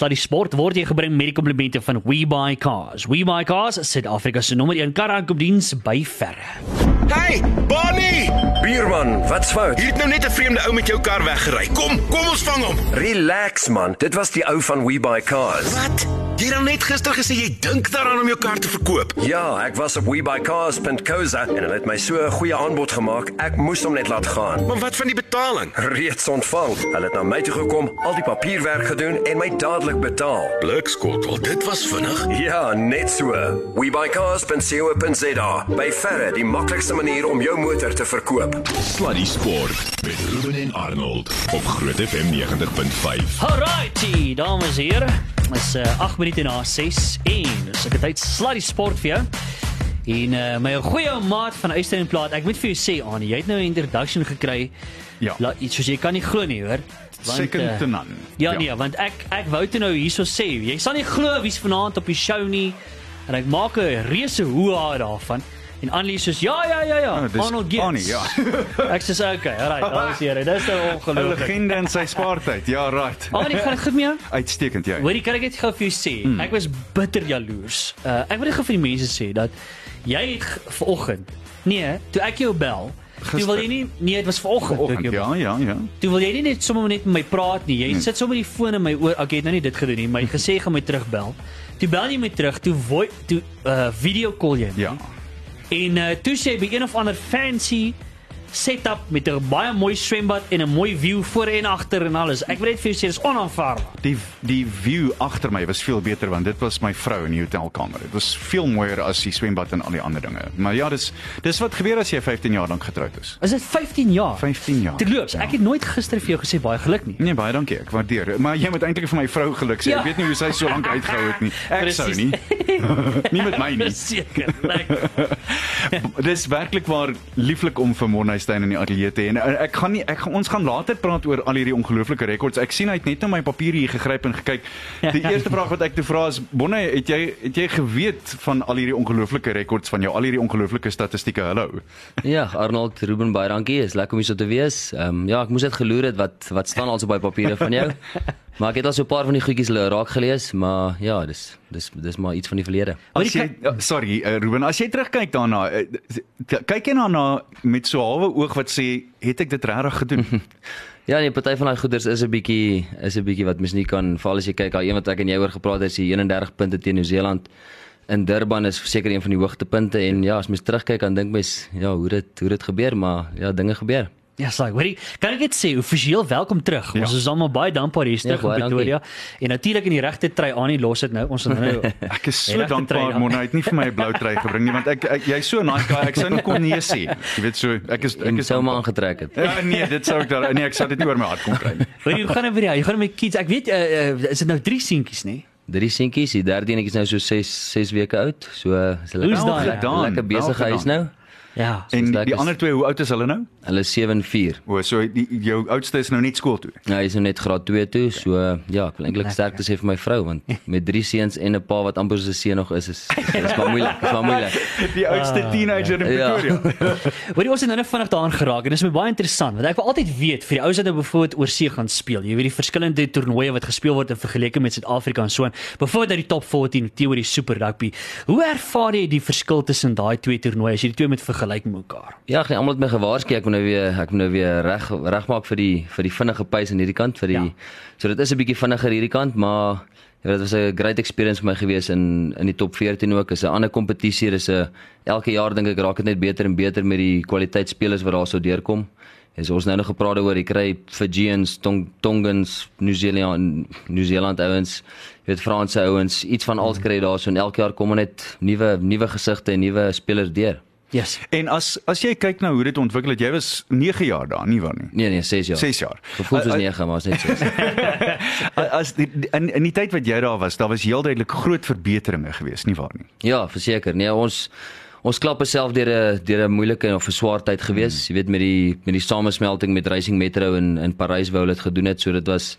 Sluddy Sport word jy gebring met die komplimente van WeBuyCars. WeBuyCars is Suid-Afrika se nommer 1 karaankoopdiens by verre. Hey, Bonnie! Bierman, wat's fout? Hier het nou net 'n vreemde ou met jou kar weggery. Kom, kom ons vang hom. Relax man, dit was die ou van We Buy Cars. Wat? Jy het net gister gesê jy dink daaraan om jou kar te verkoop. Ja, ek was op webuycars.co.za en hulle het my so 'n goeie aanbod gemaak. Ek moes hom net laat gaan. Maar wat van die betaling? Reeds ontvang. Hulle het na my toe gekom, al die papierwerk gedoen en my dadelik betaal. Blikskottel, dit was vinnig. Ja, net so. webuycars.co.za. By verre die maklikste manier om jou motor te verkoop. Sluddy Sport met Ruben en Arnold op Groot FM 90.5. Alrighty, dames en here. Dis uh, 8 minute na 6 en dis ek het tyd sluddy sport vir jou. En uh, my goeie maat van en Plaat, ek moet vir jou sê Annie, jy het nou 'n introduction gekry. Ja. La, iets soos jy kan nie glo nie, hoor. Second eh, to none. Ja, Ja. nee, want ek ek wou toe nou hierso sê, jy sal nie glo wie's vanaand op die show nie. En ek maak 'n reuse hoeha daarvan. En Annelie sê ja ja ja ja, Oh, Arnold Gibbs. Annie, ja. ek sê okay, alright, dames en here, dis nou 'n ongelooflik. Legende in sy spaartyd. Ja, right. Annelie, gaan dit goed met jou? Uitstekend jy. Hoorie, kan ek net gou vir jou sê, Hmm. ek was bitter jaloers. Uh ek wil net gou vir die mense sê dat jy het vanoggend Nee, toe ek jou bel, toe wil jy nie nee, dit was vanoggend ja, ja, ja. Toe wil jy nie net sommer net met my praat nie. Jy sit sommer die foon in my oor. Ek het nou nie dit gedoen nie, maar jy gesê gaan my terugbel. Toe bel jy my terug, toe voi, toe uh video call jy. my. Ja. En uh, toe sê by een of ander fancy setup met 'n baie mooi swembad en 'n mooi view voor en agter en alles. Ek wil net vir jou sê dis onaanvaarbaar. Die die view agter my was veel beter want dit was my vrou in die hotelkamer. Dit was veel mooier as die swembad en al die ander dinge. Maar ja, dis dis wat gebeur as jy 15 jaar lank getroud is. Is dit 15 jaar? 15 jaar. Terloops, Ja. ek het nooit gister vir jou gesê baie geluk nie. Nee, baie dankie. Ek waardeer. Maar jy moet eintlik vir my vrou geluk sê. Ja. Ek weet nie hoe sy so lank uitgehou het nie. Ek sou Presies. nie. nie met my nie. Seker. Lekker. Dis werklik waar lieflik om vir Monhuistein in die ateljee te hê. En ek gaan nie ek gaan ons gaan later praat oor al hierdie ongelooflike rekords. Ek sien hy het net na my papiere hier gegryp en gekyk. Die eerste vraag wat ek te vra is, Bonne, het jy het jy geweet van al hierdie ongelooflike rekords van jou, al hierdie ongelooflike statistieke? Hallo. Ja, Arnold Ruben baie dankie. Is lekker om hier so te wees. Ehm um, ja, ek moes net geloer het wat wat staan also by papiere van jou. Maar ek het al so 'n paar van die goedjies raak gelees, maar ja, dis dis dis maar iets van die verlede. As jy ja, sorry, uh, Ruben, as jy terugkyk daarna, uh, kyk jy daarna met so 'n halwe oog wat sê, het ek dit regtig gedoen? Ja, nee, party van daai goeders is 'n bietjie is 'n bietjie wat mens nie kan val as jy kyk daai een wat ek en jy oor gepraat het, is die 31 punte teen Nieu-Seeland in Durban is seker een van die hoogtepunte en ja, as mens terugkyk dan dink mens ja, hoe dit hoe dit gebeur, maar ja, dinge gebeur. Ja, sorry. Hoorie, kan ek net sê offisieel welkom terug. Ja. Ons is almal baie dankbaar hier is Ja, terug in. Pretoria. En natuurlik in die regte trui aan nie los dit nou. Ons nou Ek is so dankbaar. Mona het nie vir my 'n blou trui gebring nie want ek, ek jy's so 'n nice guy ek sou nie kon nee sê. Jy weet so ek is ek is sou maar aangetrek het. Ja nee, dit sou ek daar nee, ek sou dit nie oor my hart kon kry nie. Hoorie, hoe gaan dit vir jou? Jy gaan met kids. Ek weet uh, uh, is dit nou 3 seentjies, nê? Drie seentjies, die derde een is nou so 6 6 weke oud. So is hulle lekker- besig gedaan. huis nou. Ja. En lekker die is- ander twee, hoe oud is hulle nou? Hulle is 7 en 4. O, so die jou oudste is nou net skool toe. Ja, hy is nou net graad 2 toe, so ja, ek wil eintlik Lekker. sterkte sê vir my vrou want met drie seuns en 'n pa wat amper so 'n seun nog is, is is maar moeilik, is maar moeilik. Die oudste teenager in Ja. Pretoria. Hoorie, ons het nou net vinnig daaraan geraak en dit is my baie interessant want ek wil altyd weet vir die ouens wat nou byvoorbeeld oor see gaan speel. Jy weet die verskillende toernooie wat gespeel word in vergelyking met Suid-Afrika en so aan. Byvoorbeeld uit die top 14 teenoor die Super Rugby. Hoe ervaar jy die verskil tussen daai twee toernooie as jy die twee met vergelyk met mekaar? Ja, geen almal het my gewaarsku ek moet nou weer ek moet nou weer reg regmaak vir die vir die vinnige pace aan hierdie kant vir die Ja. so dit is 'n bietjie vinniger hierdie kant, maar ja, dit was 'n great experience vir my gewees in in die top 14 ook. Is 'n ander kompetisie, dis 'n elke jaar dink ek raak dit net beter en beter met die kwaliteit spelers wat daar sou deurkom. So ons nou nog gepraat oor, jy kry Fijians, Tong Tongans, New Zealand, New Zealand ouens, jy weet Franse ouens, iets van alles kry daar so en elke jaar kom er net nuwe nuwe gesigte en nuwe spelers deur. Yes. En as as jy kyk na hoe dit ontwikkel het, jy was 9 jaar daar, nie waar nie? Nee nee, 6 jaar. 6 jaar. Gevoel soos Uh, uh, 9, maar is net 6. As die, in in die tyd wat jy daar was, daar was heel duidelik groot verbeteringe geweest, nie waar nie? Ja, verseker. Nee, ons ons klap self deur 'n deur 'n moeilike of 'n swaar tyd gewees. Jy weet met die met die samesmelting met Racing Metro in in Parys wou hulle dit gedoen het, so dit was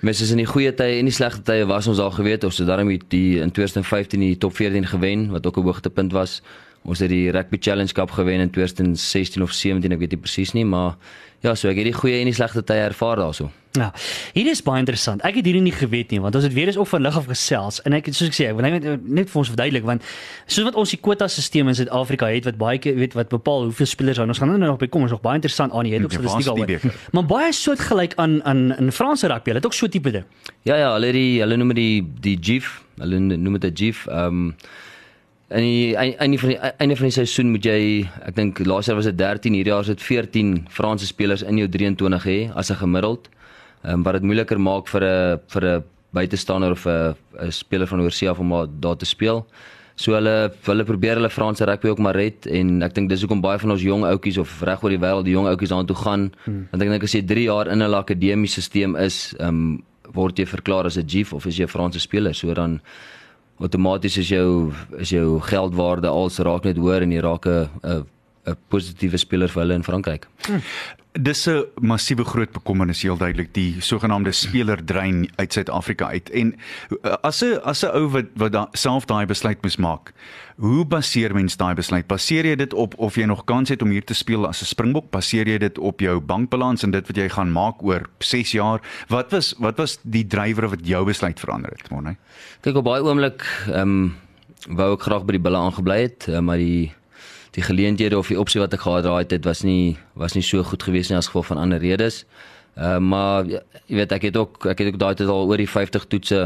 Mes is in die goeie tye en die slegte tye was ons al geweet ons het daarmee die in 2015 die top 14 gewen wat ook 'n hoogtepunt was. Ons het die Rugby Challenge Cup gewen in 2016 of 17, ek weet nie presies nie, maar ja, so ek het die goeie en die slegte tye ervaar daarso. Ja. Hier is baie interessant. Ek het hierdie nie geweet nie want ons het weer eens op van lig af gesels en ek het soos ek sê, ek wil net net vir ons verduidelik want soos wat ons die kwota stelsel in Suid-Afrika het wat baie keer weet wat bepaal hoeveel spelers daar ons gaan nou nog by kom, is nog baie interessant aan jy het ook statistiek die daaroor. Maar baie soortgelyk aan aan in Franse rugby, hulle het ook so tipe ding. Ja ja, hulle het die hulle noem dit die die GIF, hulle noem dit 'n GIF. Ehm um, en die ein- einde van die einde van die seisoen moet jy ek dink laas jaar was dit 13, hierdie jaar is dit 14 Franse spelers in jou 23 hê as 'n gemiddeld. Um, wat dit moeiliker maak vir 'n vir 'n buitestander of 'n 'n speler van oorsee af om daar te speel. So hulle hulle probeer hulle Franse rugby ook maar red en ek dink dis hoekom baie van ons jong ouetjies of reg oor die wêreld die jong ouetjies daartoe gaan. Hmm. Want ek dink as jy 3 jaar in 'n akademiese stelsel is, ehm um, word jy verklaar as 'n GIF of as jy 'n Franse speler. So dan outomaties is jou is jou geldwaarde als raak net hoër en jy raak 'n 'n positiewe speler vir hulle in Frankryk. Dis 'n massiewe groot bekommernis heel duidelik die sogenaamde spelerdrein uit Suid-Afrika uit. En uh, as 'n as 'n ou wat wat da, self daai besluit moes maak, hoe baseer mens daai besluit? Baseer jy dit op of jy nog kans het om hier te speel as 'n Springbok? Baseer jy dit op jou bankbalans en dit wat jy gaan maak oor 6 jaar? Wat was wat was die drywer wat jou besluit verander het, Monay? Kyk op baie oomblik ehm um, wou ek graag by die bulle aangebly het, uh, maar die die geleenthede of die opsie wat ek gehad het, dit was nie was nie so goed gewees nie as gevolg van ander redes. Uh, maar ja, jy weet ek het ook ek het ook daai tyd al oor die 50 toetse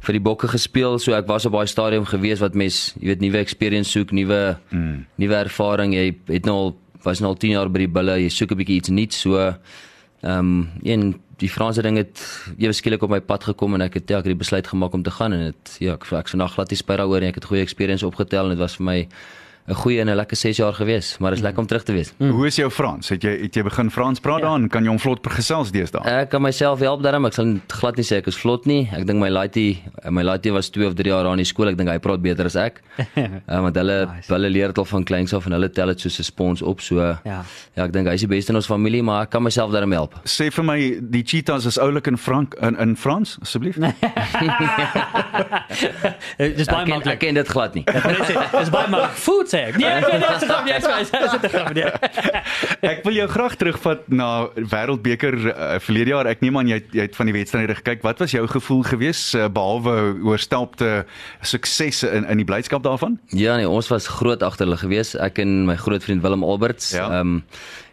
vir die bokke gespeel, so ek was op baie stadium gewees wat mens, jy weet, nuwe experience soek, nuwe mm. nuwe ervaring. Jy het nou al was nou al 10 jaar by die bulle, jy soek 'n bietjie iets nuuts, so ehm um, en die Franse ding het ewe skielik op my pad gekom en ek het ja, ek het die besluit gemaak om te gaan en dit ja, ek ek vandag glad nie spyt daaroor nie. Ek het goeie experience opgetel en dit was vir my 'n goeie en 'n lekker 6 jaar gewees, maar dit is lekker om terug te wees. Mm. Hoe is jou Frans? Het jy het jy begin Frans praat ja. dan? Kan jy hom vlot gesels deesdae? Ek kan myself help daarmee. Ek sal glad nie sê ek is vlot nie. Ek dink my laaitie, my laaitie was 2 of 3 jaar aan die skool. Ek dink hy praat beter as ek. uh, want hulle nice. hulle leer dit al van kleins af en hulle tel dit soos 'n spons op. So Ja. ja, ek dink hy is die beste in ons familie, maar ek kan myself daarmee help. Sê vir my die cheetahs is oulik in Frank in in Frans asseblief. Eh, Dis baie Ek ken, ek maklik. ken dit glad nie. Dis baie maklik. Food sê ek. Nee, nee, nee, dis grap, nee, dis dis dit grap, nee. Ek wil jou graag terugvat na Wêreldbeker uh, verlede jaar. Ek neem aan jy het- jy het van die wedstryde gekyk. Wat was jou gevoel gewees uh, behalwe oorstelpte suksesse in in die blydskap daarvan? Ja nee, ons was groot agter hulle gewees. Ek en my groot vriend Willem Alberts. Ja. Ehm um,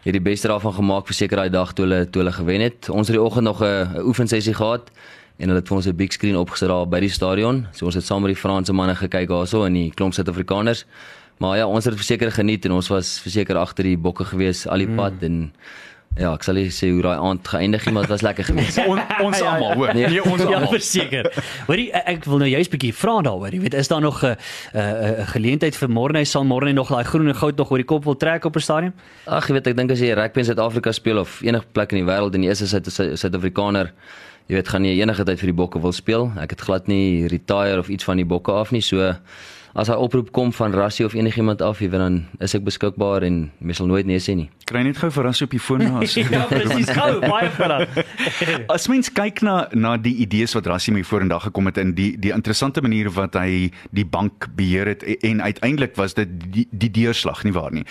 het die beste daarvan gemaak vir seker daai dag toe hulle toe hulle gewen het. Ons het die oggend nog 'n oefensessie gehad en hulle het vir ons 'n big screen opgesit daar by die stadion. So ons het saam met die Franse manne gekyk daarso en die klomp Suid-Afrikaners. Maar ja, ons het verseker geniet en ons was verseker agter die bokke gewees al die pad mm. en ja, ek sal nie sê hoe daai aand geëindig het, maar dit was lekker geweest. On, ons Ja, ja. almal, hoor. Nee. Nee, ons Ja, almal. verseker. Hoorie, ek ek wil nou juist bietjie vra daaroor. Jy weet, is daar nog 'n 'n 'n geleentheid vir Morne sal Morne nog daai groen en goud nog oor die kop wil trek op 'n stadion? Ag, jy weet, ek dink as jy rugby in Suid-Afrika speel of enige plek in die wêreld en jy is 'n Suid- Suid-Afrikaner, jy weet, gaan jy enige tyd vir die bokke wil speel. Ek het glad nie retire of iets van die bokke af nie, so as hy oproep kom van Rassie of enigiemand af, jy weet dan is ek beskikbaar en mens sal nooit nee sê nie. Kry net gou verras op die foon na as. ja, presies. Gou, baie vinnig. As mens kyk na na die idees wat Rassie mee vorendag gekom het en die die interessante manier wat hy die bank beheer het en, en uiteindelik was dit die, die deurslag nie waar nie.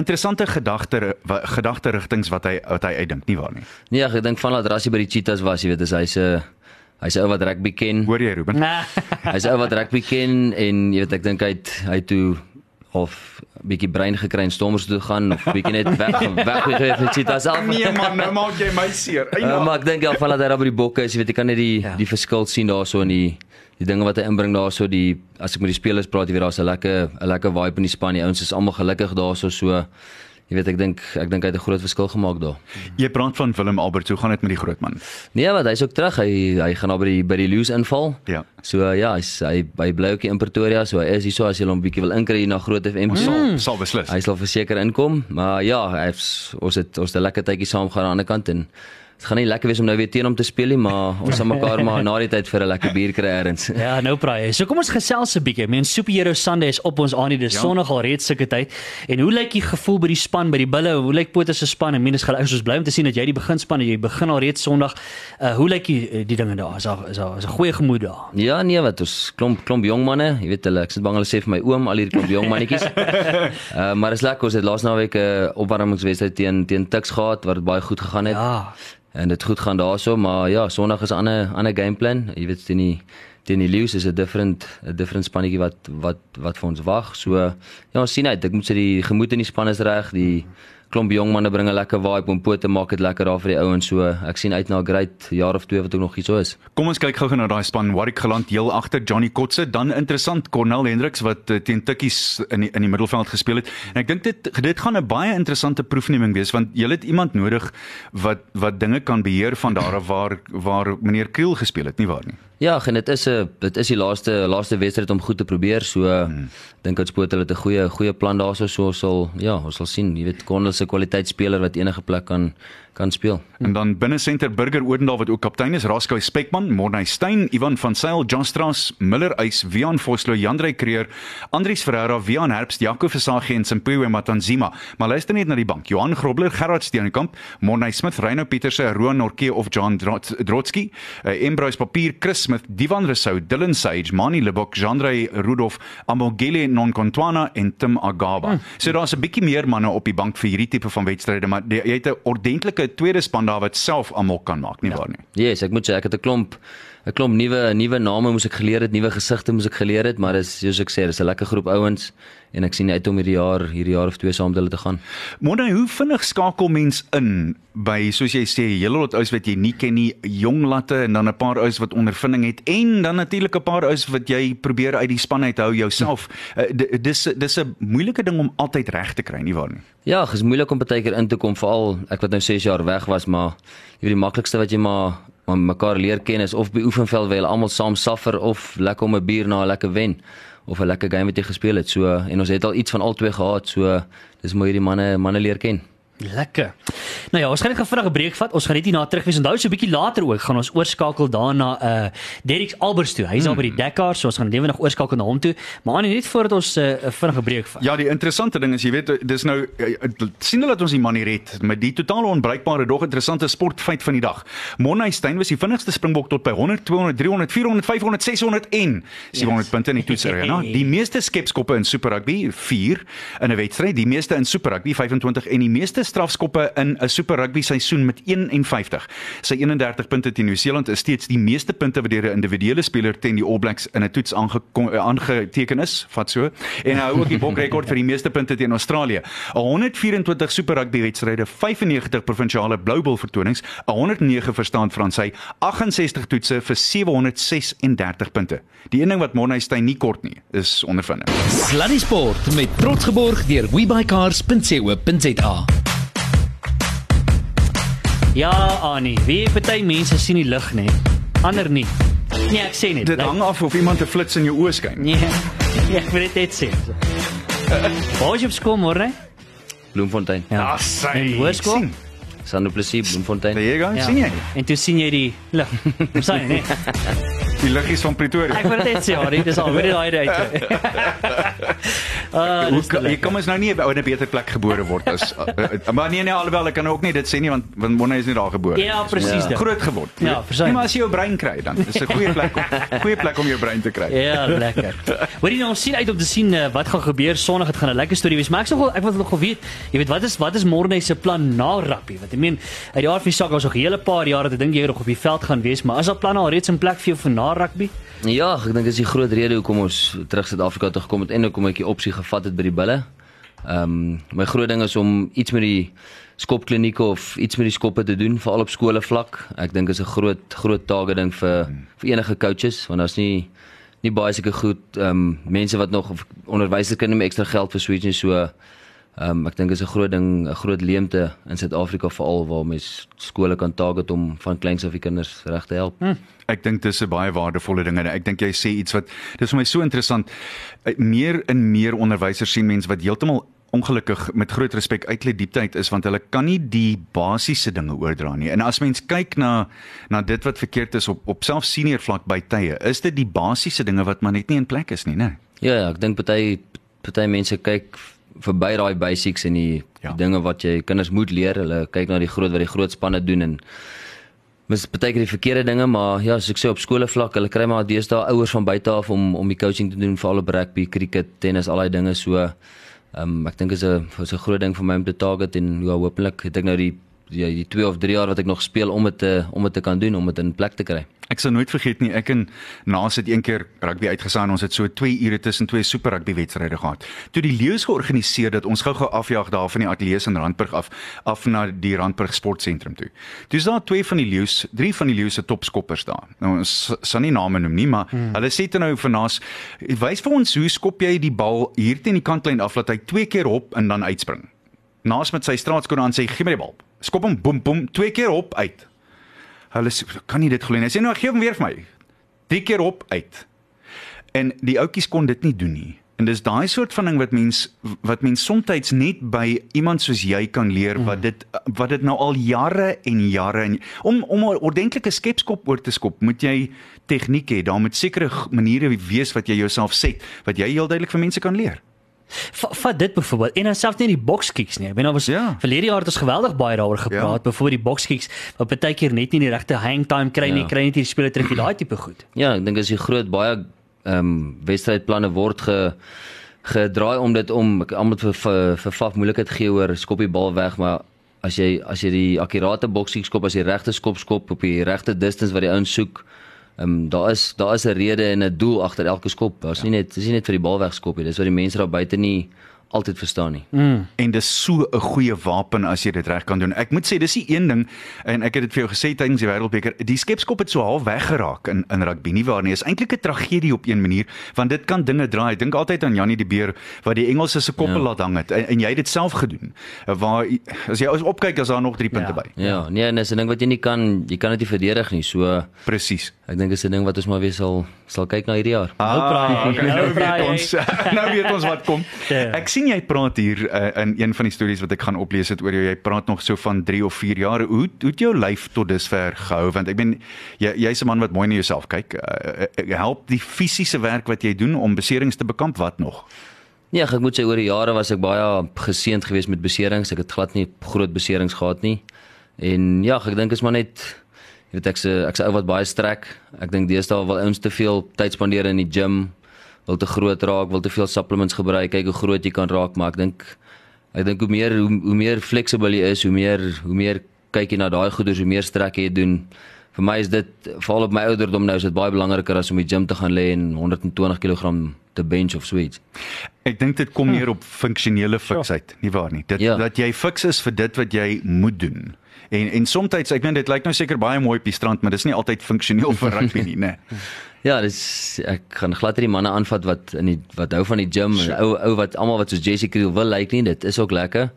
Interessante gedagte gedagte rigtings wat hy wat hy uitdink nie waar nie. Nee, ek dink van dat Rassie by die Cheetahs was, jy weet, is hy's 'n hy's 'n ou wat rugby ken. Hoor jy Ruben? Hy's 'n ou wat rugby ken en jy weet, ek dink hy het hy het toe of bietjie brein gekry en stommers toe gaan of bietjie net weg weg gewees met Cheetahs self. Nee man, nou maak jy my seer. Uh, maar ek dink ja, van dat hy daar by die bokke is, jy weet jy kan net die Ja. ja. die verskil sien daarso in die die dinge wat hy inbring daarso die as ek met die spelers praat, jy weet daar's 'n lekker 'n lekker vibe in die span. Die ouens is almal gelukkig daarso so. Jy weet ek dink ek dink hy het 'n groot verskil gemaak daar. Jy praat van Willem Albert, hoe gaan dit met die groot man? Nee, wat hy's ook terug. Hy hy gaan nou by die by die Loos inval. Ja. So uh, ja, hy's hy by bly ook hier in Pretoria, so hy is hier so as jy hom bietjie wil inkry na Groot FM. Ons Mm. sal sal beslis. Hy sal verseker inkom, maar ja, hy's ons het ons het 'n lekker tydjie saam gaan aan die ander kant en Dit gaan nie lekker wees om nou weer teen hom te speel nie, maar ons sal mekaar maar na die tyd vir 'n lekker bier kry eers. Ja, nou praai. So kom ons gesels 'n bietjie. Mens Superhero Sunday is op ons aan nie. Dis Ja. Sondag al reeds sulke tyd. En hoe lyk die gevoel by die span, by die bulle? Hoe lyk Potter se span? En minus gaan ons bly om te sien dat jy die beginspan en jy begin al reeds Sondag. Uh hoe lyk die die dinge daar? Is daar is daar is 'n goeie gemoed daar? Ja, nee, wat ons klomp klomp jong manne, jy weet hulle, ek sit bang hulle sê vir my oom al hierdie klomp jong mannetjies. uh, maar is lekker, ons het laas naweek 'n uh, opwarmingswedstryd teen teen Tuks gehad wat baie goed gegaan het. Ja. En dit goed gaan daarso, maar ja, Sondag is 'n ander ander gameplan. Jy weet teen die teen die Lions is 'n different 'n different spannetjie wat wat wat vir ons wag. So ja, ons sien uit. Ek moet sê die gemoed in die span is reg. Die klomp jong manne bring 'n lekker vibe om pote maak dit lekker daar vir die ouens. So ek sien uit na 'n great jaar of twee wat ook nog hier so is. Kom ons kyk gou-gou na daai span. Warwick geland heel agter Johnny Kotse, dan interessant Cornel Hendriks wat uh, teen Tikkies in die, in die middelveld gespeel het. En ek dink dit dit gaan 'n baie interessante proefneming wees want jy het iemand nodig wat wat dinge kan beheer van daar af waar waar meneer Kriel gespeel het, nie waar nie? Ja, en dit is 'n dit is die laaste laaste wedstryd om goed te probeer. So hmm. dink ek spoot hulle het 'n goeie goeie plan daarso so ons sal ja, ons sal sien. Jy weet Connell se kwaliteitsspeler wat enige plek kan kan speel. En dan binne senter Burger Odendaal wat ook kaptein is, Raskou Spekman, Morney Steyn, Ivan van Sail, John Strauss, Miller Eis, Wian Vosloo, Jandrey Creer, Andries Ferreira, Wian Herbst, Jaco Versace en Simpiwe Matanzima. Maar luister net na die bank. Johan Grobler, Gerard Steenkamp, Morney Smith, Reino Pieterse, Roan Norke of John Drots- Drotsky, uh, Embruis Papier, Chris Smith, Divan Rousseau, Dylan Sage, Mani Lebok, Jandrey Rudolph, Amogele Nonkontwana en Tim Agaba. Hmm. So daar's 'n bietjie meer manne op die bank vir hierdie tipe van wedstryde, maar die, jy het 'n ordentlike tweede span daar wat self almal kan maak, nie ja. waar nie? Yes, ek moet sê ek het 'n klomp 'n klomp nuwe nuwe name moes ek geleer het, nuwe gesigte moes ek geleer het, maar dis soos ek sê, dis 'n lekker groep ouens en ek sien uit om hierdie jaar hierdie jaar of twee saam met hulle te gaan. Mona, hoe vinnig skakel mens in by soos jy sê, hele lot ouens wat jy nie ken nie, jong latte en dan 'n paar ouens wat ondervinding het en dan natuurlik 'n paar ouens wat jy probeer uit die span uit hou jouself. Uh, dis dis 'n moeilike ding om altyd reg te kry, nie waar nie? Ja, dit is moeilik om baie keer in te kom veral ek wat nou 6 jaar weg was, maar jy weet die maklikste wat jy maar maar mekaar leer ken is of by oefenveld waar julle almal saam suffer of lekker om 'n bier na 'n lekker wen of 'n lekker game wat jy gespeel het. So en ons het al iets van albei gehad. So dis mooi hierdie manne manne leer ken. Lekker. Nou ja, ons gaan net vinnig 'n breek vat. Ons gaan net hierna terug wees. Onthou so 'n bietjie later ook gaan ons oorskakel daarna uh Derrick Albers toe. Hy's daar by die Dakar, so ons gaan lewendig oorskakel na hom toe. Maar aan net voordat ons 'n uh, vinnige breek vat. Ja, die interessante ding is jy weet dis nou eh, eh, sien hulle dat ons die man hier red met die totale onbruikbare dog interessante sportfeit van die dag. Monny Steyn was die vinnigste springbok tot by 100, 200, 300, 400, 500, 600 en 700 yes. punte in die toetsry. Die meeste skepskoppe in Super Rugby 4 in 'n wedstryd, die meeste in Super Rugby 25 en die meeste strafskoppe in 'n Super Rugby seisoen met 51. Sy 31 punte teen Nieu-Seeland is steeds die meeste punte wat deur 'n individuele speler teen die All Blacks in 'n toets aange- aangeteken is, vat so. En hy hou ook die bokrekord vir die meeste punte teen Australië. 124 Super Rugby wedstryde, 95 provinsiale Blue Bull vertonings, 109 verstaan Fransy, 68 toetse vir 736 punte. Die een ding wat Monneystyn nie kort nie, is ondervinding. Sluddy Sport met trots geborg deur webycars.co.za. Ja, Annie, wie party mense sien die lig net. Ander nie. Nee, ek sê net. Dit hang af of iemand 'n flits in jou oë skyn. Nee. Ja, ek wil dit net sê. Waar is jy op skool môre? Bloemfontein. Ja. sy. Hoërskool? sien. Sanne Plessis Bloemfontein. Daar jy gaan, Ja. sien jy? En toe sien jy die lig. Sien jy, nee. Die liggies van Pretoria. Ek dit net sê, Annie, dis al weer daai uit. Ah, Jy kan mos nou nie in 'n beter plek gebore word as uh, uh, maar nee nee alhoewel ek kan ook nie dit sê nie want want Monne is nie daar gebore. Ja, presies Ja. groot geword. Ja, versuim. Nee, maar as jy jou brein kry dan is 'n goeie plek om goeie plek om jou brein te kry. Ja, lekker. Hoorie nou ons sien uit om te sien uh, wat gaan gebeur Sondag. Dit gaan 'n lekker storie wees. Maar ek sê ek wil nog gou weet, jy weet wat is wat is Morne se plan na rugby? Want ek meen, uit die aard van die saak was nog 'n hele paar jare dat ek dink jy nog op die veld gaan wees, maar is daar planne al reeds in plek vir jou vir na rugby? Ja, ek dink dis die groot rede hoekom ons terug Suid-Afrika toe gekom het en hoekom ek die opsie gevat het by die bulle. Ehm um, my groot ding is om iets met die skopklinieke of iets met die skoppe te doen veral op skole vlak. Ek dink is 'n groot groot taak ding vir vir enige coaches want daar's nie nie baie seker goed ehm um, mense wat nog onderwysers kan nie meer ekstra geld vir switch nie so Ehm um, ek dink is 'n groot ding, 'n groot leemte in Suid-Afrika veral waar mens skole kan target om van kleins af die kinders reg te help. Hm. Ek dink dis 'n baie waardevolle ding en ek dink jy sê iets wat dis vir my so interessant. Eh, Meer en meer onderwysers sien mense wat heeltemal ongelukkig met groot respek uitlet diepte uit is want hulle kan nie die basiese dinge oordra nie. En as mens kyk na na dit wat verkeerd is op op self senior vlak by tye, is dit die basiese dinge wat maar net nie in plek is nie, né? Ja, ja, ek dink party party mense kyk verby daai basics en die, Ja. die dinge wat jy kinders moet leer. Hulle kyk na die groot wat die groot spanne doen en mis baie keer die verkeerde dinge, maar ja, soos ek sê op skole vlak, hulle kry maar deesdae ouers van buite af om om die coaching te doen vir al op rugby, cricket, tennis, al daai dinge so. Ehm um, ek dink is 'n is 'n groot ding vir my om te target en ja, hopelik het ek nou die ja, die 2 of 3 jaar wat ek nog speel om dit te om dit te kan doen, om dit in plek te kry. Ek sal nooit vergeet nie, ek en Naas het een keer rugby uitgesaai en ons het so 2 ure tussen twee super rugby wedstryde gehad. Toe die leeu's georganiseer dat ons gou-gou afjaag daar van die ateljee in Randburg af af na die Randburg sportsentrum toe. Dis daar twee van die leeu's, drie van die leeu's se topskoppers daar. Nou ons sal nie name noem nie, maar hmm. hulle sê toe nou vir Naas, wys vir ons hoe skop jy die bal hier teen die kantlyn af dat hy twee keer hop en dan uitspring. Naas met sy straatskoene aan sê gee my die bal. Skop hom boem boem twee keer hop uit. Hulle sê kan nie dit glo nie. Hy sê nou gee hom weer vir my. Drie keer op uit. En die ouetjies kon dit nie doen nie. En dis daai soort van ding wat mens wat mens soms net by iemand soos jy kan leer wat dit wat dit nou al jare en jare en om om 'n ordentlike skepskop oor te skop, moet jy tegniek hê. Daar moet sekere maniere wees wat jy jouself set wat jy heel duidelik vir mense kan leer. Va- Vat dit byvoorbeeld en dan selfs nie die boxkicks nie. Ek bedoel daar was Ja. verlede jaar het ons geweldig baie daaroor gepraat, Ja. byvoorbeeld die boxkicks wat baie keer net nie die regte hang time kry nie, Ja. kry net die speler terug daai tipe goed. Ja, ek dink as jy groot baie ehm um, wedstrydplanne word ge gedraai om dit om almal vir vir, vir faf moeilikheid gee oor skop die bal weg, maar as jy as jy die akkurate boksing skop as jy regte skop skop op die regte distance wat die ouens soek, ehm um, daar is daar is 'n rede en 'n doel agter elke skop. Daar's nie net dis nie net vir die bal wegskop nie. Dis wat die mense daar buite nie altyd verstaan nie. Mm. en dis so 'n goeie wapen as jy dit reg kan doen. Ek moet sê dis die een ding en ek het dit vir jou gesê tydens die wêreldbeker, die skepskop het so half weggeraak in in rugby nie waar nie. Is eintlik 'n tragedie op een manier want dit kan dinge draai. Ek dink altyd aan Janie die Beer wat die Engelse se koppel Ja. laat hang het en, en jy het dit self gedoen. Waar as jy as opkyk as daar nog 3 punte Ja. by. Ja, nee, en dis 'n ding wat jy nie kan jy kan dit nie verdedig nie. So Presies. ek dink dis 'n ding wat ons maar weer sal sal kyk na hierdie jaar. praai jy. okay, Nou nou praai weet ons nou weet ons wat kom. Ja. Ek sien jy praat hier uh, in een van die stories wat ek gaan oplees het oor jou. Jy praat nog so van 3 of 4 jaar. Hoe hoe het jou lyf tot dusver gehou? Want ek ben jy jy's 'n man wat mooi na jouself kyk. Uh, help die fisiese werk wat jy doen om beserings te bekamp wat nog? Ja, ek moet sê oor die jare was ek baie geseënd geweest met beserings. Ek het glad nie groot beserings gehad nie. En ja, ek dink is maar net jy weet ek's ek's 'n ou wat baie strek. Ek dink deesdae wil ouens te veel tyd spandeer in die gym, wil te groot raak, wil te veel supplements gebruik, kyk hoe groot jy kan raak, maar ek dink ek dink hoe meer hoe, hoe meer fleksibel jy is, hoe meer hoe meer kyk jy na daai goeders, hoe meer strek jy doen. Vir my is dit veral op my ouderdom nou is dit baie belangriker as om die gym te gaan lê en 120 kg te bench of so iets. Ek dink dit kom neer op funksionele fiksheid, nie waar nie? Dit Ja. dat jy fiks is vir dit wat jy moet doen. En en soms ek meen dit lyk nou seker baie mooi op die strand, maar dis nie altyd funksioneel vir rugby nie, né? Ja, dis ek gaan glad nie die manne aanvat wat in die wat hou van die gym, en ou ou wat almal wat soos Jesse Kriel wil lyk nie, dit is ook lekker.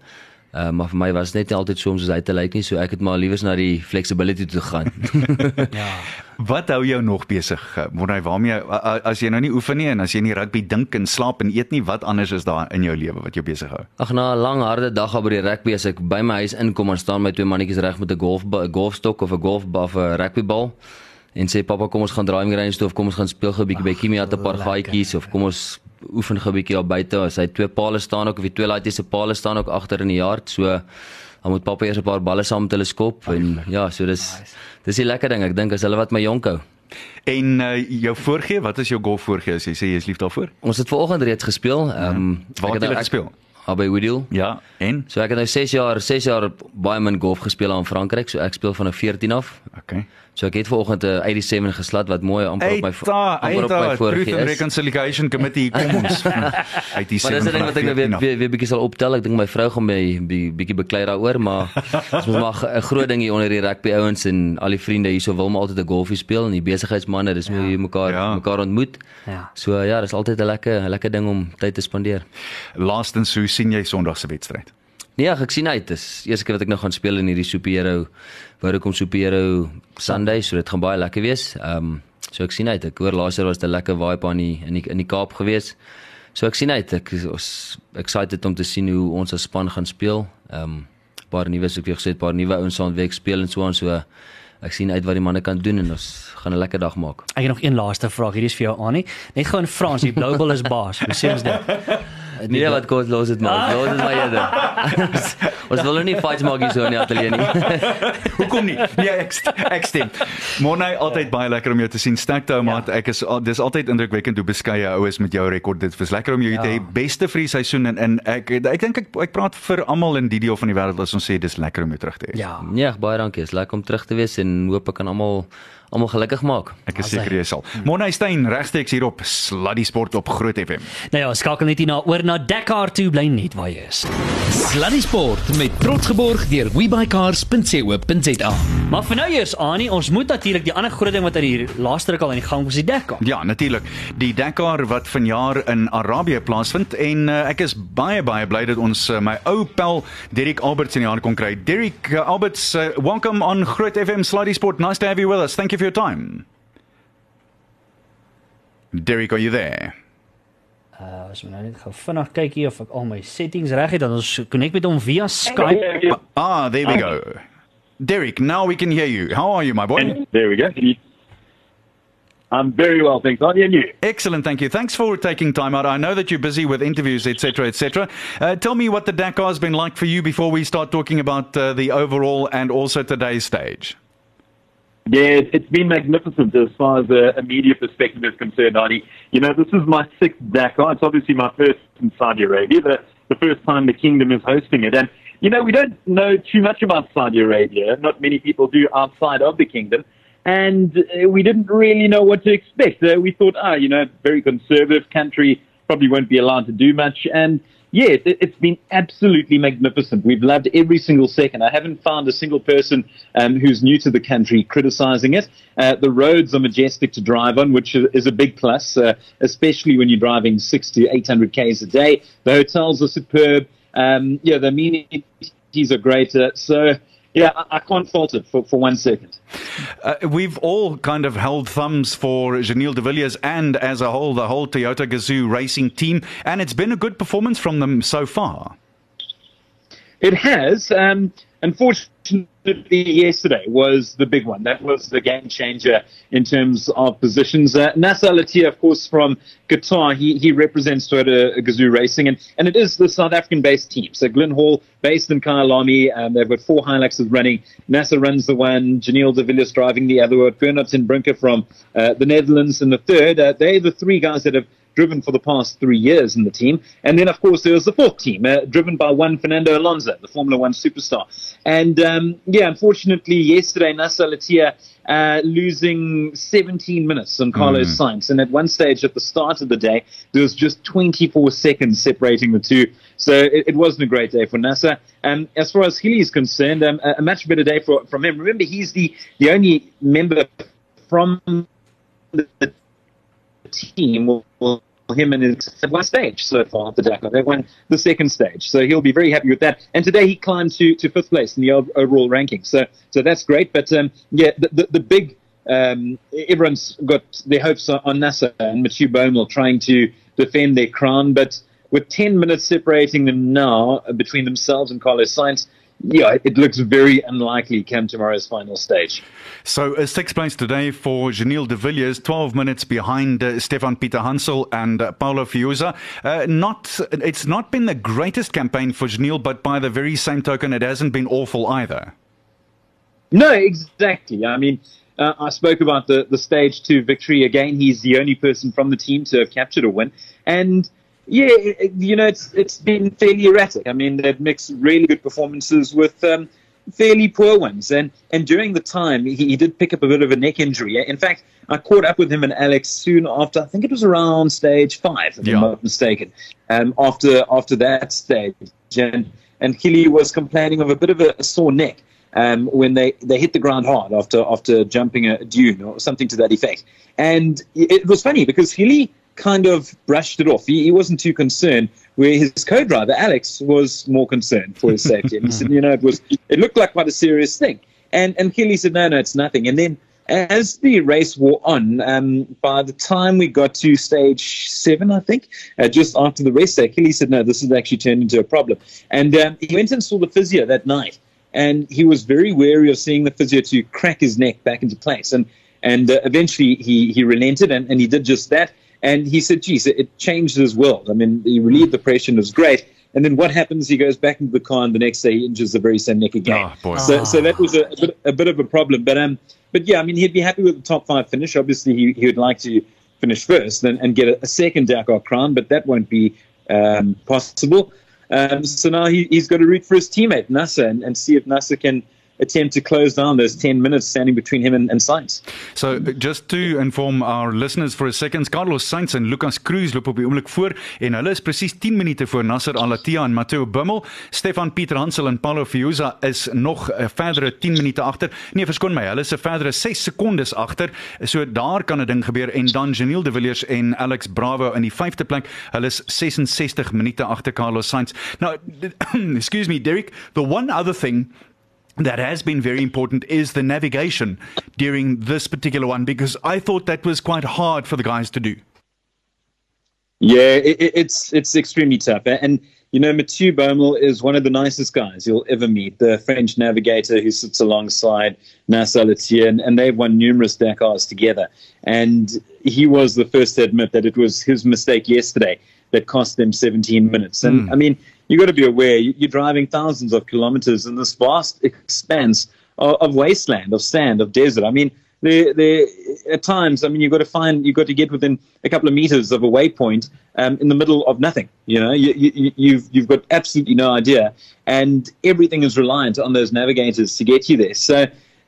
Uh, maar vir my was dit net nie altyd so om soos hy te lyk nie, so ek het maar liewers na die flexibility toe gegaan. Ja. Wat hou jou nog besig? Wonder waarmee a- a- as jy nou nie oefen nie en as jy nie rugby dink en slaap en eet nie, wat anders is daar in jou lewe wat jou besig hou? Ag na 'n lang harde dag op by die rugby as ek by my huis inkom en staan my twee mannetjies reg met 'n golf golfstok of 'n golfbal of 'n rugbybal en sê pappa kom ons gaan driving range toe of kom ons gaan speel gou 'n bietjie by Kimia te paar gaatjies of kom ons oefen gou 'n bietjie daar buite as hy twee palle staan ook of die twee laaitjies se palle staan ook agter in die yard so dan moet pappa eers 'n paar balle saam met hulle skop en ja so dis dis die lekker ding ek dink as hulle wat my jonk hou En uh, jou voorgee, wat is jou golf voorgee as jy sê jy is lief daarvoor? ons het vanoggend reeds gespeel ehm um, Waar het julle gespeel? Albei Woodhill Ja, en So ek het nou 6 jaar 6 jaar baie min golf gespeel aan Frankryk. So ek speel van 'n 14 af. okay. So ek het vanoggend 'n 87 geslat wat mooi amper op my Eita, amper op my eita, vorige is. Reconciliation Committee kom ons uit die Maar dis 'n ding wat ek nou weer weer, weer bietjie sal optel. Ek dink my vrou gaan my bi- bietjie beklei daaroor, maar ons moet maar 'n groot ding hier onder die rugby ouens en al die vriende hierso wil maar altyd 'n golfie speel en die besigheidsmanne, dis hoe jy mekaar Ja. mekaar ontmoet. Ja. So ja, dis altyd 'n lekker 'n lekker ding om tyd te spandeer. Laastens, hoe sien jy Sondag se wedstryd? Nee, ag, ek sien uit. Dis eerste keer wat ek nou gaan speel in hierdie Superhero Vodacom Superhero Sunday, so dit gaan baie lekker wees. Ehm um, so ek sien uit. Ek hoor laas jaar was dit 'n lekker vibe aan die in die in die Kaap gewees. So ek sien uit ek is excited om te sien hoe ons as span gaan speel. Ehm um, paar nuwe soos ek gesê het, paar nuwe ouens saam week speel en so aan so ek sien uit wat die manne kan doen en ons gaan 'n lekker dag maak. Ek het nog een laaste vraag. Hierdie is vir jou Annie. Net gou in Frans, die Blue Bull is baas. Hoe sê ons dit? Nee, wat kos los dit maar. Los dit maar eerder. ons wil nou nie fights maak hier so in die ateljee nie. Hoekom nie? Nee, ek ek stem. Monay altyd baie lekker om jou te sien. Sterkte ou maat. Ek is al- dis altyd indrukwekkend hoe beskeie ou is met jou rekord. Dit is lekker om jou hier te Ja. hê. Beste vir die seisoen en en ek ek dink ek, ek praat vir almal in die deel van die wêreld as ons sê dis lekker om jou terug te hê. Ja. Ja, baie dankie. Is lekker om terug te wees en hoop ek kan almal almal gelukkig maak. Ek is seker jy sal. Monay Steyn regstreeks hier op Sluddy Sport op Groot FM. Nou ja, skakel net hier na oor na Dakar toe bly net waar jy is. Sluddy Sport met trots geborg deur webycars.co.za. Maar vir nou eers Annie, ons moet natuurlik die ander groot ding wat uit die laaste ruk al in die gang was, die Dakar. Ja, natuurlik. Die Dakar wat vanjaar in Arabië plaasvind en uh, ek is baie baie bly dat ons uh, my ou pel Derek Alberts in die hand kon kry. Derek uh, Alberts, uh, welcome on Groot FM Sluddy Sport. Nice to have you with us. Thank you for your time. Derek, are you there? Uh, as ons nou net gou vinnig kyk hier of ek al my settings reg het, dan ons connect met hom via Skype. Ah, there we go. Derek, now we can hear you. How are you, my boy? There we go. I'm very well, thanks. Aren't you? You? Excellent, thank you. Thanks for taking time out. I know that you're busy with interviews, etc., etc. Uh, tell me what the Dakar has been like for you before we start talking about uh, the overall and also today's stage. Yeah, it- it's been magnificent as far as a, media perspective is concerned, Arnie. You know, this is my sixth Dakar. It's obviously my first in Saudi Arabia, the, the first time the kingdom is hosting it. And, you know, we don't know too much about Saudi Arabia. Not many people do outside of the kingdom. And uh, we didn't really know what to expect. Uh, we thought, ah, you know, very conservative country, probably won't be allowed to do much. And yeah, it, it's been absolutely magnificent. We've loved every single second. I haven't found a single person um, who's new to the country criticizing it. Uh, the roads are majestic to drive on, which is, is a big plus, uh, especially when you're driving six to 800 Ks a day. The hotels are superb. Um, yeah, the amenities are great. Uh, so, yeah, I, I can't fault it for, for one second. Uh, we've all kind of held thumbs for Janelle de Villiers and, as a whole, the whole Toyota Gazoo racing team, and it's been a good performance from them so far. It has. Um, unfortunately, yesterday was the big one. That was the game changer in terms of positions. Uh, Nasser Latia, of course, from Qatar, he, he represents Toyota Gazoo Racing, and, and it is the South African-based team. So Glenn Hall, based in Kyalami, um, they've got four Hiluxes running. Nasser runs the one, Janelle de Villiers driving the other one, Bernard Brinker from uh, the Netherlands in the third. Uh, they're the three guys that have driven for the past three years in the team. And then, of course, there was the fourth team, uh, driven by one Fernando Alonso, the Formula One superstar. And um, yeah, unfortunately, yesterday, Nasser Latia uh, losing 17 minutes on Carlos Sainz. And at one stage at the start of the day, there was just 24 seconds separating the two. So it, it wasn't a great day for Nasser. Um, as far as Healy is concerned, um, a, a much better day for, from him. Remember, he's the, the only member from the team will him and his one stage so far the Dakar. They won the second stage, so he'll be very happy with that. And today he climbed to, to fifth place in the overall ranking, so so that's great. But um, yeah, the, the, the big um, everyone's got their hopes on, NASA and Mathieu Baumel trying to defend their crown, but with 10 minutes separating them now between themselves and Carlos Sainz, yeah, it looks very unlikely come tomorrow's final stage. So, uh, sixth place today for Janelle de Villiers, 12 minutes behind uh, Stefan Peter Hansel and uh, Paulo Fiuza. Uh, not, it's not been the greatest campaign for Janelle, but by the very same token, it hasn't been awful either. No, exactly. I mean, uh, I spoke about the, the stage two victory again. He's the only person from the team to have captured a win. And yeah, it, you know, it's it's been fairly erratic. I mean, they've mixed really good performances with um, fairly poor ones. And and during the time, he, he did pick up a bit of a neck injury. In fact, I caught up with him and Alex soon after. I think it was around stage five, if Yeah. I'm not mistaken. Um, after after that stage, and and Hilly was complaining of a bit of a, a sore neck um, when they, they hit the ground hard after after jumping a dune or something to that effect. And it was funny because Healy kind of brushed it off. He, he wasn't too concerned, where his co-driver Alex was more concerned for his safety. And he said, you know, it was it looked like quite a serious thing. And and Healy said, no, no, it's nothing. And then as the race wore on, um, by the time we got to stage seven, I think, uh, just after the rest day, Achilles said, no, this has actually turned into a problem. And um, he went and saw the physio that night. And he was very wary of seeing the physio to crack his neck back into place. And, and uh, eventually he, he relented and, and he did just that. And he said, geez, it, changed his world. I mean, he relieved the pressure and it was great. And then what happens? He goes back into the car, and the next day he injures the very same neck again. Oh. So, so that was a, a, bit, a bit of a problem. But um, but yeah, I mean, he'd be happy with the top five finish. Obviously, he, he would like to finish first and, and get a, a second Dakar crown, but that won't be um, possible. Um, so now he, he's got to root for his teammate Nasser and, and see if Nasser can attempt to close down those 10 minutes standing between him and, and Sainz. So just to inform our listeners for a second, Carlos Sainz en Lucas Cruz loop op die oomblik voor en hulle is presies 10 minute voor Nasser Al-Attiyah en Matteo Bummel. Stefan Pieter Hansel en Paulo Fiuza is nog 'n verdere 10 minute agter. Nee, verskoon my, hulle is 'n verdere 6 sekondes agter. So daar kan 'n ding gebeur en dan Janiel De Villiers en Alex Bravo in die 5de plek. Hulle is 66 minute agter Carlos Sainz. Now, excuse me, Derek, the one other thing that has been very important is the navigation during this particular one because I thought that was quite hard for the guys to do. Yeah, it, it's it's extremely tough, and you know Mathieu Baumel is one of the nicest guys you'll ever meet. The French navigator who sits alongside Nasser Al-Attiyah, and, and they've won numerous Dakars together. And he was the first to admit that it was his mistake yesterday that cost them 17 minutes. And Mm. I mean, you've got to be aware you- you're driving thousands of kilometers in this vast expanse of, of wasteland, of sand, of desert. I mean, there, there at times, I mean, you've got to find, you've got to get within a couple of meters of a waypoint um, in the middle of nothing. You know, you, you, you've you've got absolutely no idea, and everything is reliant on those navigators to get you there. So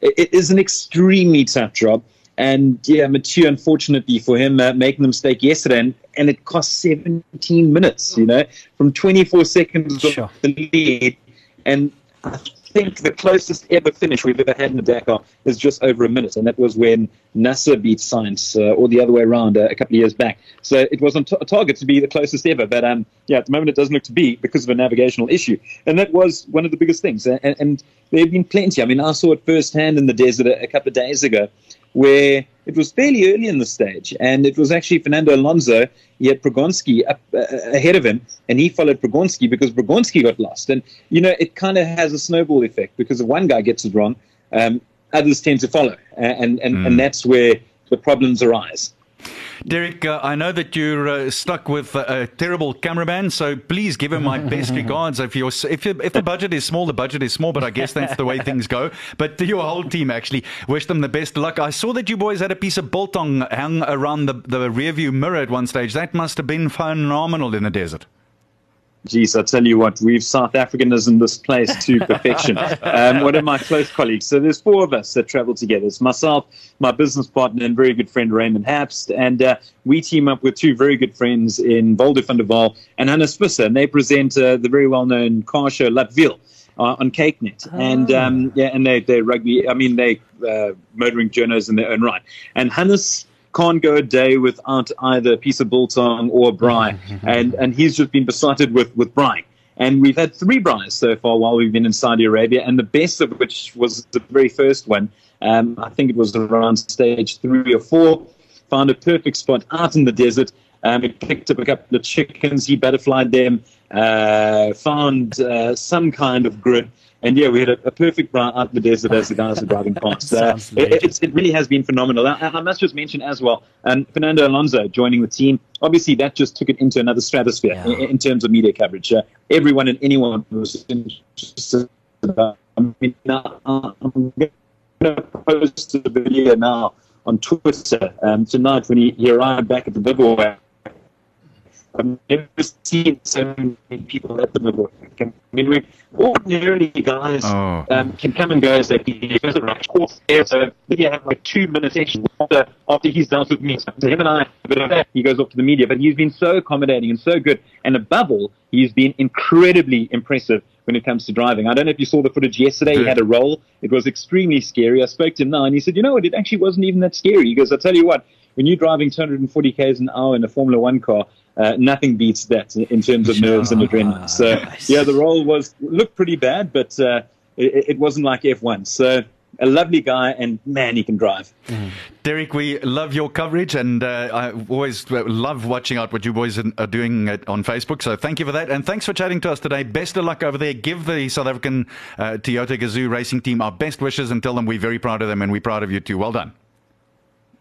it, it is an extremely tough job. And yeah, Mathieu, unfortunately for him, uh, making the mistake yesterday, and, and it cost 17 minutes, you know, from 24 seconds Sure. of the lead. And I think the closest ever finish we've ever had in the Dakar is just over a minute, and that was when NASA beat Science, uh, or the other way around, uh, a couple of years back. So it was on t- target to be the closest ever, but um, yeah, at the moment it doesn't look to be because of a navigational issue, and that was one of the biggest things. And, and there have been plenty. I mean, I saw it firsthand in the desert a, a couple of days ago, where it was fairly early in the stage, and it was actually Fernando Alonso. He had Progonski up uh, ahead of him, and he followed Progonski because Progonski got lost. And you know, it kind of has a snowball effect because if one guy gets it wrong, um, others tend to follow, and and, and that's where the problems arise. Derek, uh, I know that you're uh, stuck with uh, a terrible cameraman, so please give him my best regards. If you're, if you if the budget is small, the budget is small, but I guess that's the way things go. But to your whole team, actually, wish them the best luck. I saw that you boys had a piece of biltong hung around the the rearview mirror at one stage. That must have been phenomenal in the desert. Geez, I tell you what, we've South Africanism this place to perfection. um, one of my close colleagues. So there's four of us that travel together. It's myself, my business partner, and very good friend Raymond Hapst, and uh, we team up with two very good friends in Volder van der Waal and Hannes Visser, and they present uh, the very well-known car show Latville. Uh, on CakeNet, and um, yeah, and they they rugby. I mean, they uh, motoring journos in their own right. And Hannes can't go a day without either a piece of biltong or a braai, and and he's just been besotted with with braai. And we've had three braais so far while we've been in Saudi Arabia, and the best of which was the very first one. Um, I think it was around stage three or four. Found a perfect spot out in the desert. Um, he picked up a couple of chickens. He butterflied them. Uh, found uh, some kind of grid. And yeah, we had a, a perfect braai out the desert as the guys were driving past. Uh, it, it's, it really has been phenomenal. I, I must just mention as well, um, Fernando Alonso joining the team. Obviously, that just took it into another stratosphere Yeah. in, in terms of media coverage. Uh, everyone and anyone was interested. About, I mean, I'm going to post a video now on Twitter um, tonight when he, he arrived back at the bivouac. I've never seen so many people at the bivouac. I mean, we ordinarily guys Oh. um, can come and go as they please. Goes around course there, so maybe have like two minute session after after he's done with me. So him and I, a of that, he goes off to the media. But he's been so accommodating and so good, and above all, he's been incredibly impressive when it comes to driving. I don't know if you saw the footage yesterday. He had a roll. It was extremely scary. I spoke to him now, and he said, "You know what? It actually wasn't even that scary." He goes, "I tell you what." When you're driving 240 k's an hour in a Formula One car, uh, nothing beats that in, in terms of nerves and adrenaline. So, Nice. yeah, the role was looked pretty bad, but uh, it, it wasn't like F1. So, a lovely guy, and man, he can drive. Derek, we love your coverage, and uh, I always love watching out what you boys are doing on Facebook. So thank you for that, and thanks for chatting to us today. Best of luck over there. Give the South African uh, Toyota Gazoo racing team our best wishes, and tell them we're very proud of them, and we're proud of you too. Well done.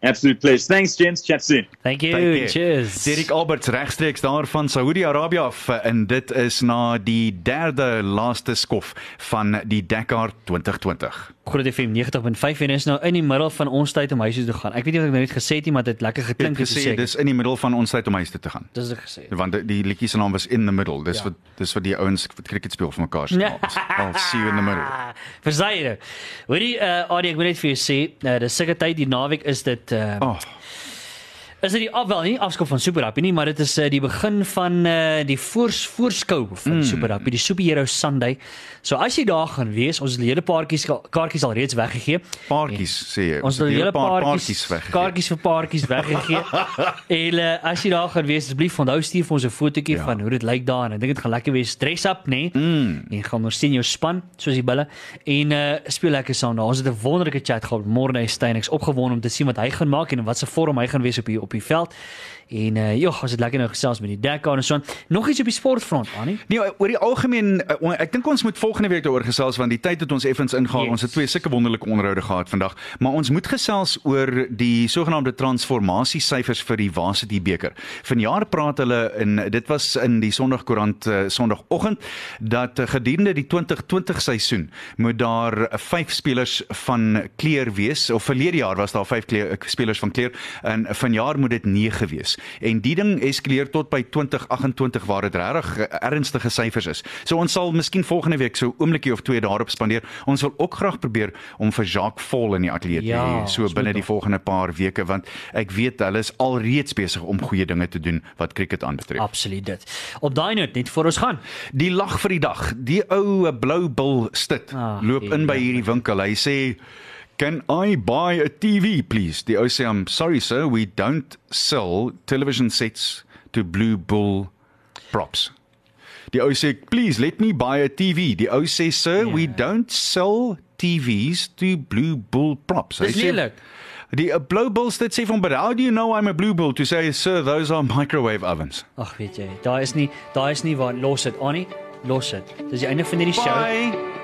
Absolute pleasure. Thanks, gents. Chat soon. Thank you. Thank you. Cheers. Derek Alberts regstreeks daar van Saudi-Arabië af en dit is na die derde laaste skof van die Dakar 2020. Groot FM 90.5 en is nou in die middel van ons tyd om huis toe te gaan. Ek weet nie of ek nou net gesê het nie, maar dit het lekker Ek geklink het gesê dis in die middel van ons tyd om huis toe te gaan. Dis ek gesê. Want die, die liedjie se naam was In the Middle. Dis Ja. wat dis wat die ouens wat cricket speel vir mekaar se naam. I'll see you in the middle. Versaai. Hoorie uh Adi, ek moet net vir jou sê, uh, dis seker tyd die naweek is dit uh Oh, is dit die af wel nie afskop van Super Rugby nie, maar dit is uh, die begin van uh die voors voorskou van mm. Super Rugby, die Superhero Sunday. So as jy daar gaan wees, ons het die hele paartjies kaartjies al reeds weggegee. paartjies sê jy. Ons het die hele paar paartjies weggegee. kaartjies vir paartjies weggegee. en uh, as jy daar gaan wees, asseblief onthou stuur vir ons 'n fotootjie Ja. van hoe dit lyk daar en ek dink dit gaan lekker wees. Dress up, nê? Nee? Mm. En gaan ons sien jou span soos die bulle en uh speel lekker saam. daar. Ons het 'n wonderlike chat gehad met Morne Steyn. Ek's opgewonde om te sien wat hy gaan maak en in watter vorm hy gaan wees op die op die veld. En uh joh, ons het lekker nou gesels met die Dakar en so aan. Nog iets op die sportfront, Annie? Nee, oor die algemeen uh, ek dink ons moet volgende week daaroor gesels want die tyd het ons effens ingehaal. Yes. Ons het twee sulke wonderlike onderhoude gehad vandag, maar ons moet gesels oor die sogenaamde transformasiesyfers vir die Varsity beker. Vanjaar praat hulle in dit was in die Sondagkoerant uh, Sondagoggend dat uh, gedurende die 2020 seisoen moet daar uh, 5 spelers van kleur wees of verlede jaar was daar 5 kleur, uh, spelers van kleur en vanjaar moet dit 9 wees. En die ding eskaleer tot by 2028 waar dit regtig uh, ernstige syfers is. So ons sal miskien volgende week so 'n oomblikie of twee daarop spandeer. Ons wil ook graag probeer om vir Jacques Vol in die ateljee te Ja, hê so binne die volgende paar weke want ek weet hulle is alreeds besig om goeie dinge te doen wat cricket aanbetref. Absoluut dit. Op daai noot net voor ons gaan. Die lag vir die dag. Die ou blou bil stit Ah, loop in by hierdie winkel. Hy sê Can I buy a TV please? Die ou sê I'm sorry sir, we don't sell television sets to Blue Bull props. Die ou sê please let me buy a TV. Die ou sê sir, we don't sell TVs to Blue Bull props. Dis lelik. Die uh, Blue Bulls dit sê van but how do you know I'm a Blue Bull to say sir those are microwave ovens. Ag weet jy, daai is nie daai is nie waar los dit, Annie. Los dit. Dis die einde van hierdie show. Bye.